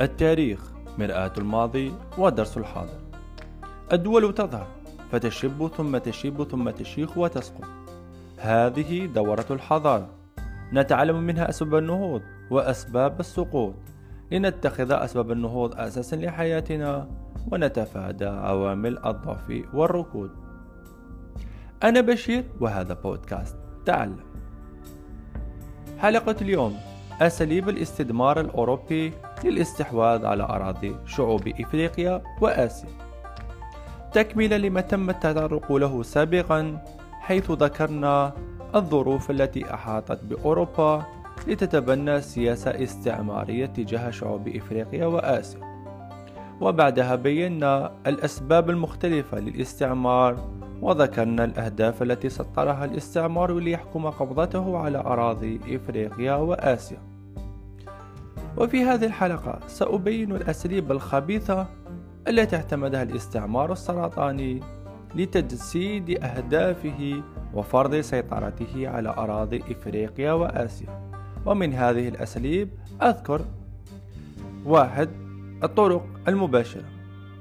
التاريخ مرآة الماضي ودرس الحاضر. الدول تظهر فتشب ثم تشيب ثم تشيخ وتسقط. هذه دورة الحضارة. نتعلم منها أسباب النهوض وأسباب السقوط. لنتخذ أسباب النهوض أساسا لحياتنا ونتفادى عوامل الضعف والركود. أنا بشير وهذا بودكاست. تعلم. حلقة اليوم أساليب الاستدمار الأوروبي للاستحواذ على أراضي شعوب إفريقيا وآسيا. تكملة لما تم التطرق له سابقا حيث ذكرنا الظروف التي أحاطت بأوروبا لتتبنى سياسة استعمارية تجاه شعوب إفريقيا وآسيا. وبعدها بينا الأسباب المختلفة للاستعمار وذكرنا الأهداف التي سطرها الاستعمار ليحكم قبضته على أراضي إفريقيا وآسيا. وفي هذه الحلقة سأبين الأساليب الخبيثة التي اعتمدها الاستعمار السرطاني لتجسيد أهدافه وفرض سيطرته على أراضي إفريقيا وآسيا. ومن هذه الأساليب أذكر واحد الطرق المباشرة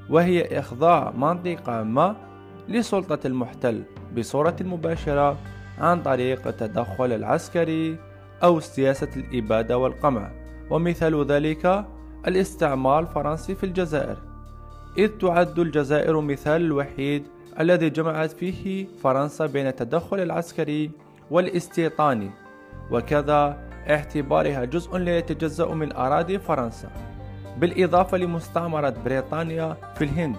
وهي إخضاع منطقة ما لسلطة المحتل بصورة مباشرة عن طريق التدخل العسكري أو سياسة الإبادة والقمع. ومثال ذلك الاستعمار الفرنسي في الجزائر. إذ تعد الجزائر مثال الوحيد الذي جمعت فيه فرنسا بين التدخل العسكري والاستيطاني وكذا اعتبارها جزء لا يتجزأ من أراضي فرنسا. بالإضافة لمستعمرة بريطانيا في الهند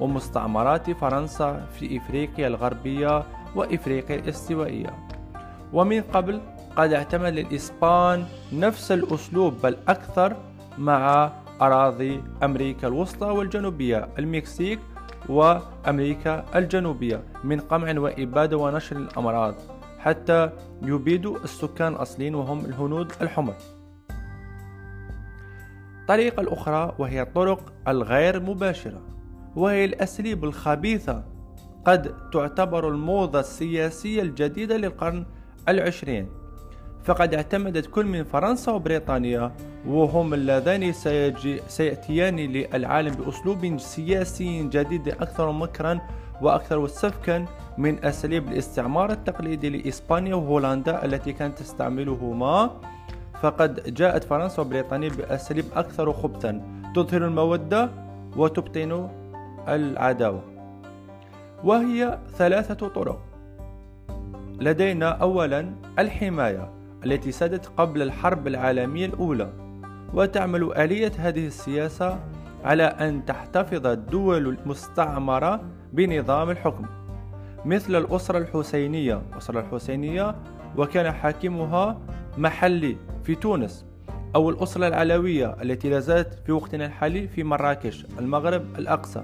ومستعمرات فرنسا في إفريقيا الغربية وإفريقيا الاستوائية. ومن قبل قد اعتمد الإسبان نفس الأسلوب بل أكثر مع أراضي أمريكا الوسطى والجنوبية المكسيك وأمريكا الجنوبية من قمع وإبادة ونشر الأمراض حتى يبيدوا السكان الأصليين وهم الهنود الحمر. الطريقة الأخرى وهي الطرق الغير مباشرة وهي الأساليب الخبيثة قد تعتبر الموضة السياسية الجديدة للقرن العشرين. فقد اعتمدت كل من فرنسا وبريطانيا وهم اللذان سيأتيان للعالم بأسلوب سياسي جديد أكثر مكرا وأكثر سفكا من أساليب الاستعمار التقليدي لإسبانيا وهولندا التي كانت تستعملهما. فقد جاءت فرنسا وبريطانيا بأساليب أكثر خبثا تظهر المودة وتبطن العداوة. وهي ثلاثة طرق. لدينا أولا الحماية. التي سادت قبل الحرب العالمية الأولى وتعمل آلية هذه السياسة على أن تحتفظ الدول المستعمرة بنظام الحكم. مثل الأسرة الحسينية الأسرة الحسينية وكان حاكمها محلي في تونس أو الأسرة العلوية التي لا زالت في وقتنا الحالي في مراكش المغرب الأقصى.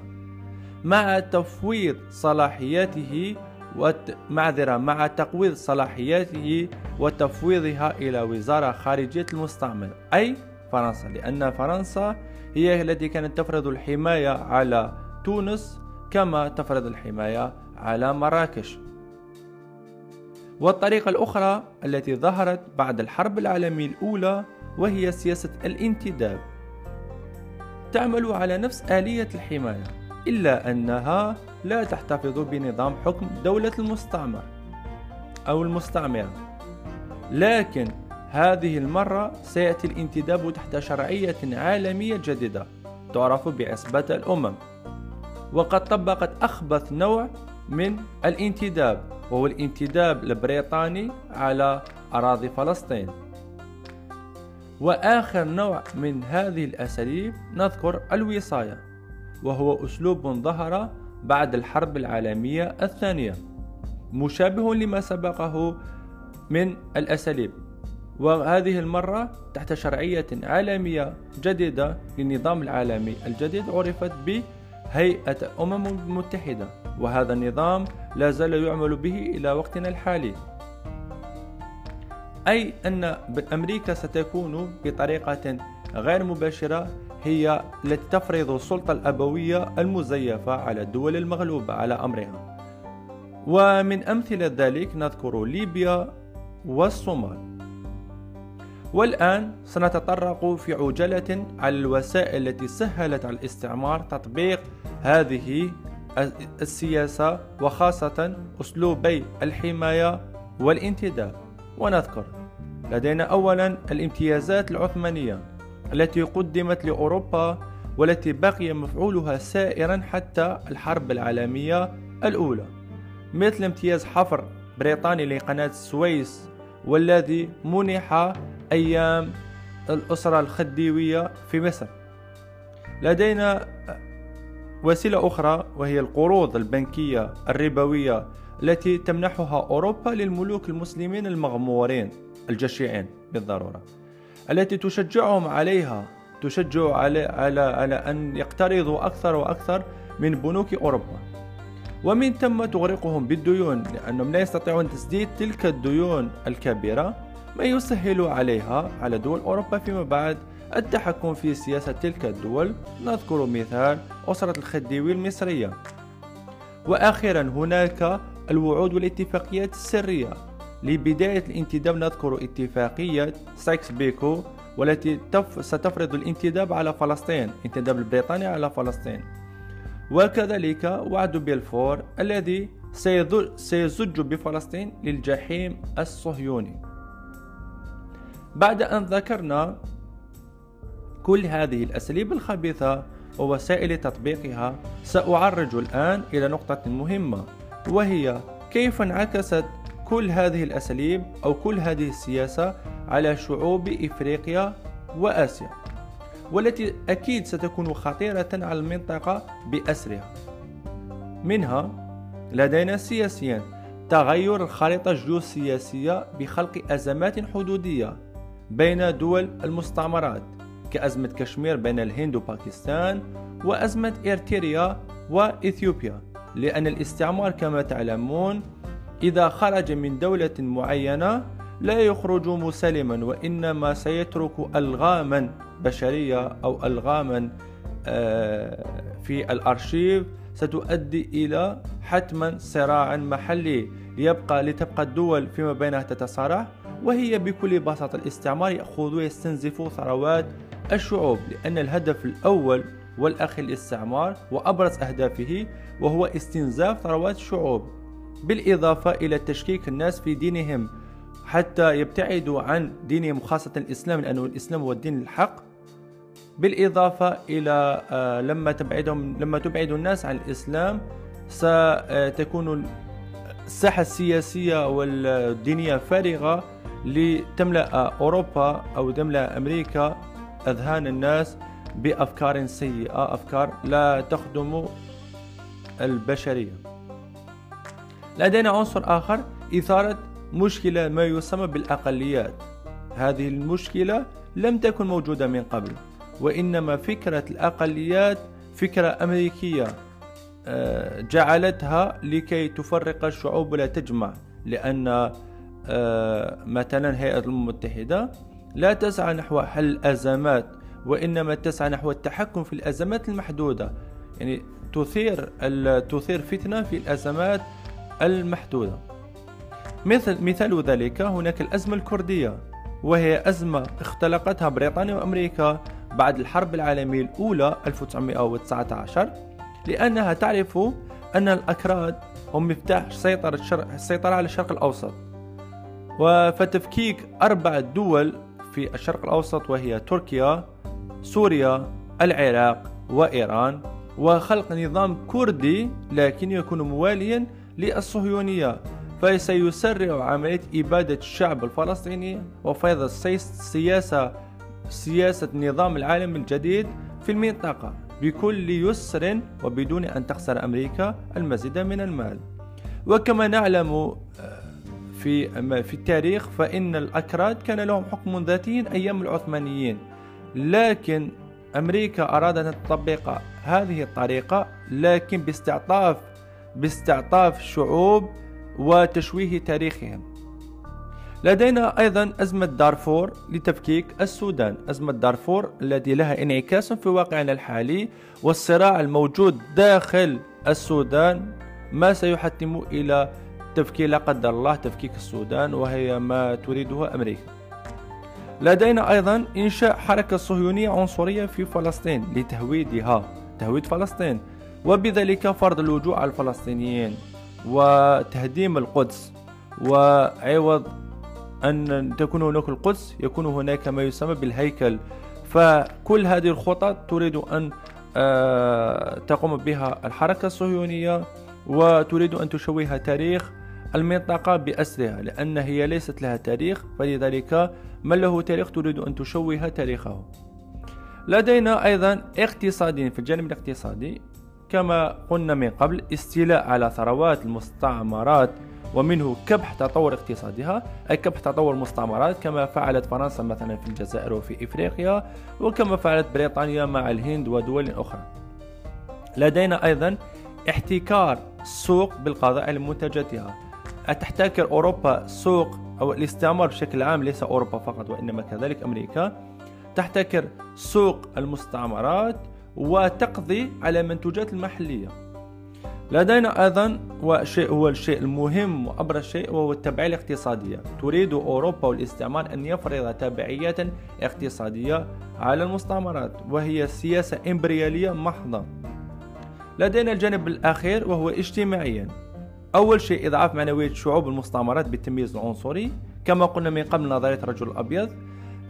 مع تفويض صلاحياته معذرة مع تقويض صلاحياته وتفويضها إلى وزارة خارجية المستعمر أي فرنسا لأن فرنسا هي التي كانت تفرض الحماية على تونس كما تفرض الحماية على مراكش. والطريقة الأخرى التي ظهرت بعد الحرب العالمية الأولى وهي سياسة الانتداب. تعمل على نفس آلية الحماية إلا أنها لا تحتفظ بنظام حكم دولة المستعمر أو المستعمرة. لكن هذه المرة سيأتي الانتداب تحت شرعية عالمية جديدة تعرف بعصبة الأمم. وقد طبقت أخبث نوع من الانتداب وهو الانتداب البريطاني على أراضي فلسطين. وآخر نوع من هذه الأساليب نذكر الوصاية وهو أسلوب ظهر بعد الحرب العالمية الثانية. مشابه لما سبقه من الأساليب. وهذه المرة تحت شرعية عالمية جديدة للنظام العالمي الجديد عرفت بهيئة الأمم المتحدة وهذا النظام لا زال يعمل به إلى وقتنا الحالي. أي أن أمريكا ستكون بطريقة غير مباشرة هي التي تفرض السلطة الأبوية المزيفة على الدول المغلوبة على أمرها ومن أمثلة ذلك نذكر ليبيا والصومال. والآن سنتطرق في عجلة على الوسائل التي سهلت على الاستعمار تطبيق هذه السياسة وخاصة أسلوبي الحماية والانتداب. ونذكر لدينا أولا الامتيازات العثمانية. التي قدمت لأوروبا والتي بقي مفعولها سائرا حتى الحرب العالمية الأولى. مثل امتياز حفر بريطاني لقناة السويس والذي منح أيام الأسرة الخديوية في مصر. لدينا وسيلة أخرى وهي القروض البنكية الربوية التي تمنحها أوروبا للملوك المسلمين المغمورين الجشعين بالضرورة. التي تشجعهم عليها تشجع على, على, على أن يقترضوا أكثر وأكثر من بنوك أوروبا. ومن ثم تغرقهم بالديون لأنهم لا يستطيعون تسديد تلك الديون الكبيرة ما يسهل عليها على دول أوروبا فيما بعد التحكم في سياسة تلك الدول. نذكر مثال أسرة الخديوي المصرية وأخيرا هناك الوعود والاتفاقيات السرية. لبداية الانتداب نذكر اتفاقية سايكس بيكو والتي ستفرض الانتداب على فلسطين انتداب البريطاني على فلسطين. وكذلك وعد بيلفور الذي سيزج بفلسطين للجحيم الصهيوني. بعد أن ذكرنا كل هذه الأساليب الخبيثة ووسائل تطبيقها سأعرج الآن إلى نقطة مهمة وهي كيف انعكست كل هذه الأساليب أو كل هذه السياسة على شعوب إفريقيا وآسيا والتي أكيد ستكون خطيرة على المنطقة بأسرها. منها لدينا سياسيا تغير الخريطة الجيوسياسية بخلق أزمات حدودية بين دول المستعمرات كأزمة كشمير بين الهند وباكستان وأزمة إرتريا وإثيوبيا لأن الاستعمار كما تعلمون إذا خرج من دولة معينة لا يخرج مسلما وإنما سيترك ألغاما بشرية أو ألغاما آه، في الأرشيف. ستؤدي إلى حتما صراع محلي ليبقى لتبقى الدول فيما بينها تتصارع وهي بكل بساطة الاستعمار يأخذ ويستنزف ثروات الشعوب لأن الهدف الأول والأخير للاستعمار وأبرز أهدافه وهو استنزاف ثروات الشعوب. بالإضافة إلى تشكيك الناس في دينهم حتى يبتعدوا عن دينهم خاصة الإسلام لأنه الإسلام هو الدين الحق. بالإضافة إلى آه، لما تبعدهم لما تبعد الناس عن الإسلام ستكون الساحة السياسية والدينية فارغة لتملأ أوروبا أو تملأ أمريكا أذهان الناس بأفكار سيئة أفكار لا تخدم البشرية. لدينا عنصر آخر إثارة مشكلة ما يسمى بالأقليات. هذه المشكلة لم تكن موجودة من قبل وإنما فكرة الأقليات فكرة أمريكية آه، جعلتها لكي تفرق الشعوب ولا تجمع لأن آه، مثلا الهيئة المتحدة لا تسعى نحو حل الأزمات وإنما تسعى نحو التحكم في الأزمات المحدودة. يعني تثير تثير فتنة في الأزمات المحدودة. مثل مثال ذلك هناك الأزمة الكردية وهي أزمة اختلقتها بريطانيا وأمريكا بعد الحرب العالمية الأولى 1919 لأنها تعرف أن الأكراد هم مفتاح السيطرة على الشرق الأوسط. فتفكيك أربع دول في الشرق الأوسط وهي تركيا سوريا العراق وإيران. وخلق نظام كردي لكن يكون مواليا للصهيونية فسيسرع عملية إبادة الشعب الفلسطيني وفرض السياسة سياسة نظام العالم الجديد في المنطقة بكل يسر وبدون أن تخسر أمريكا المزيد من المال. وكما نعلم آه، في في التاريخ فإن الأكراد كان لهم حكم ذاتي أيام العثمانيين. لكن أمريكا أرادت أن تطبق هذه الطريقة لكن باستعطاف باستعطاف شعوب وتشويه تاريخهم. لدينا أيضا أزمة دارفور لتفكيك السودان أزمة دارفور التي لها انعكاس في واقعنا الحالي والصراع الموجود داخل السودان ما سيحتم إلى تفكيك لا قدر الله تفكيك السودان وهي ما تريدها أمريكا. لدينا أيضا إنشاء حركة صهيونية عنصرية في فلسطين لتهويدها تهويد فلسطين. وبذلك فرض اللجوء على الفلسطينيين وتهديم القدس. وعوض أن تكون هناك القدس يكون هناك ما يسمى بالهيكل. فكل هذه الخطط تريد أن آه، تقوم بها الحركة الصهيونية وتريد أن تشوه تاريخ المنطقة بأسرها لأن هي ليست لها تاريخ. فلذلك من له تاريخ تريد أن تشوه تاريخه. لدينا أيضا اقتصاديا في الجانب الاقتصادي كما قلنا من قبل استيلاء على ثروات المستعمرات ومنه كبح تطور اقتصادها أي كبح تطور المستعمرات كما فعلت فرنسا مثلا في الجزائر وفي إفريقيا وكما فعلت بريطانيا مع الهند ودول أخرى. لدينا أيضا احتكار السوق بالقضاء على منتجاتها. تحتكر أوروبا سوق أو الاستعمار بشكل عام ليس أوروبا فقط وإنما كذلك أمريكا. تحتكر سوق المستعمرات وتقضي على المنتوجات المحلية. لدينا أيضا وشيء هو الشيء المهم وأبرز شيء وهو التبعية الاقتصادية. تريد أوروبا والاستعمار أن يفرض تبعيات اقتصادية على المستعمرات وهي سياسة إمبريالية محضة. لدينا الجانب الأخير وهو اجتماعيا. أول شيء إضعاف معنوية شعوب المستعمرات بالتمييز العنصري. كما قلنا من قبل نظرية الرجل الأبيض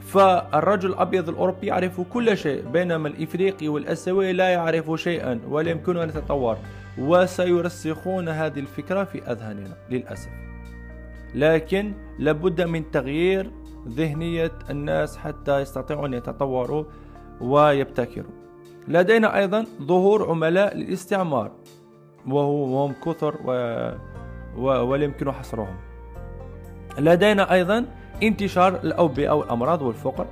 فالرجل الأبيض الأوروبي يعرف كل شيء بينما الإفريقي والأسيوي لا يعرف شيئا ولا يمكن أن يتطور. وسيرسخون هذه الفكرة في أذهاننا للأسف. لكن لابد من تغيير ذهنية الناس حتى يستطيعوا أن يتطوروا ويبتكروا. لدينا أيضا ظهور عملاء للاستعمار وهم كثر و... و... ولا يمكن حصرهم. لدينا أيضا انتشار الأوبئة والأمراض والفقر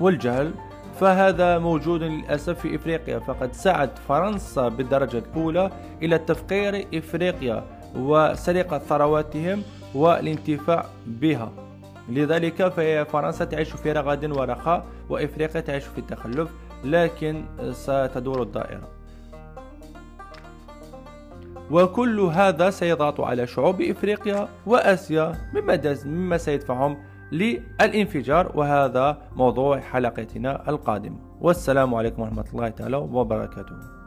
والجهل فهذا موجود للأسف في إفريقيا فقد سعت فرنسا بالدرجة الأولى إلى تفقير إفريقيا وسرقة ثرواتهم والانتفاع بها. لذلك فرنسا تعيش في رغد ورخاء وإفريقيا تعيش في التخلف لكن ستدور الدائرة. وكل هذا سيضغط على شعوب إفريقيا وآسيا مما سيدفعهم للانفجار وهذا موضوع حلقتنا القادمة. والسلام عليكم ورحمة الله تعالى وبركاته.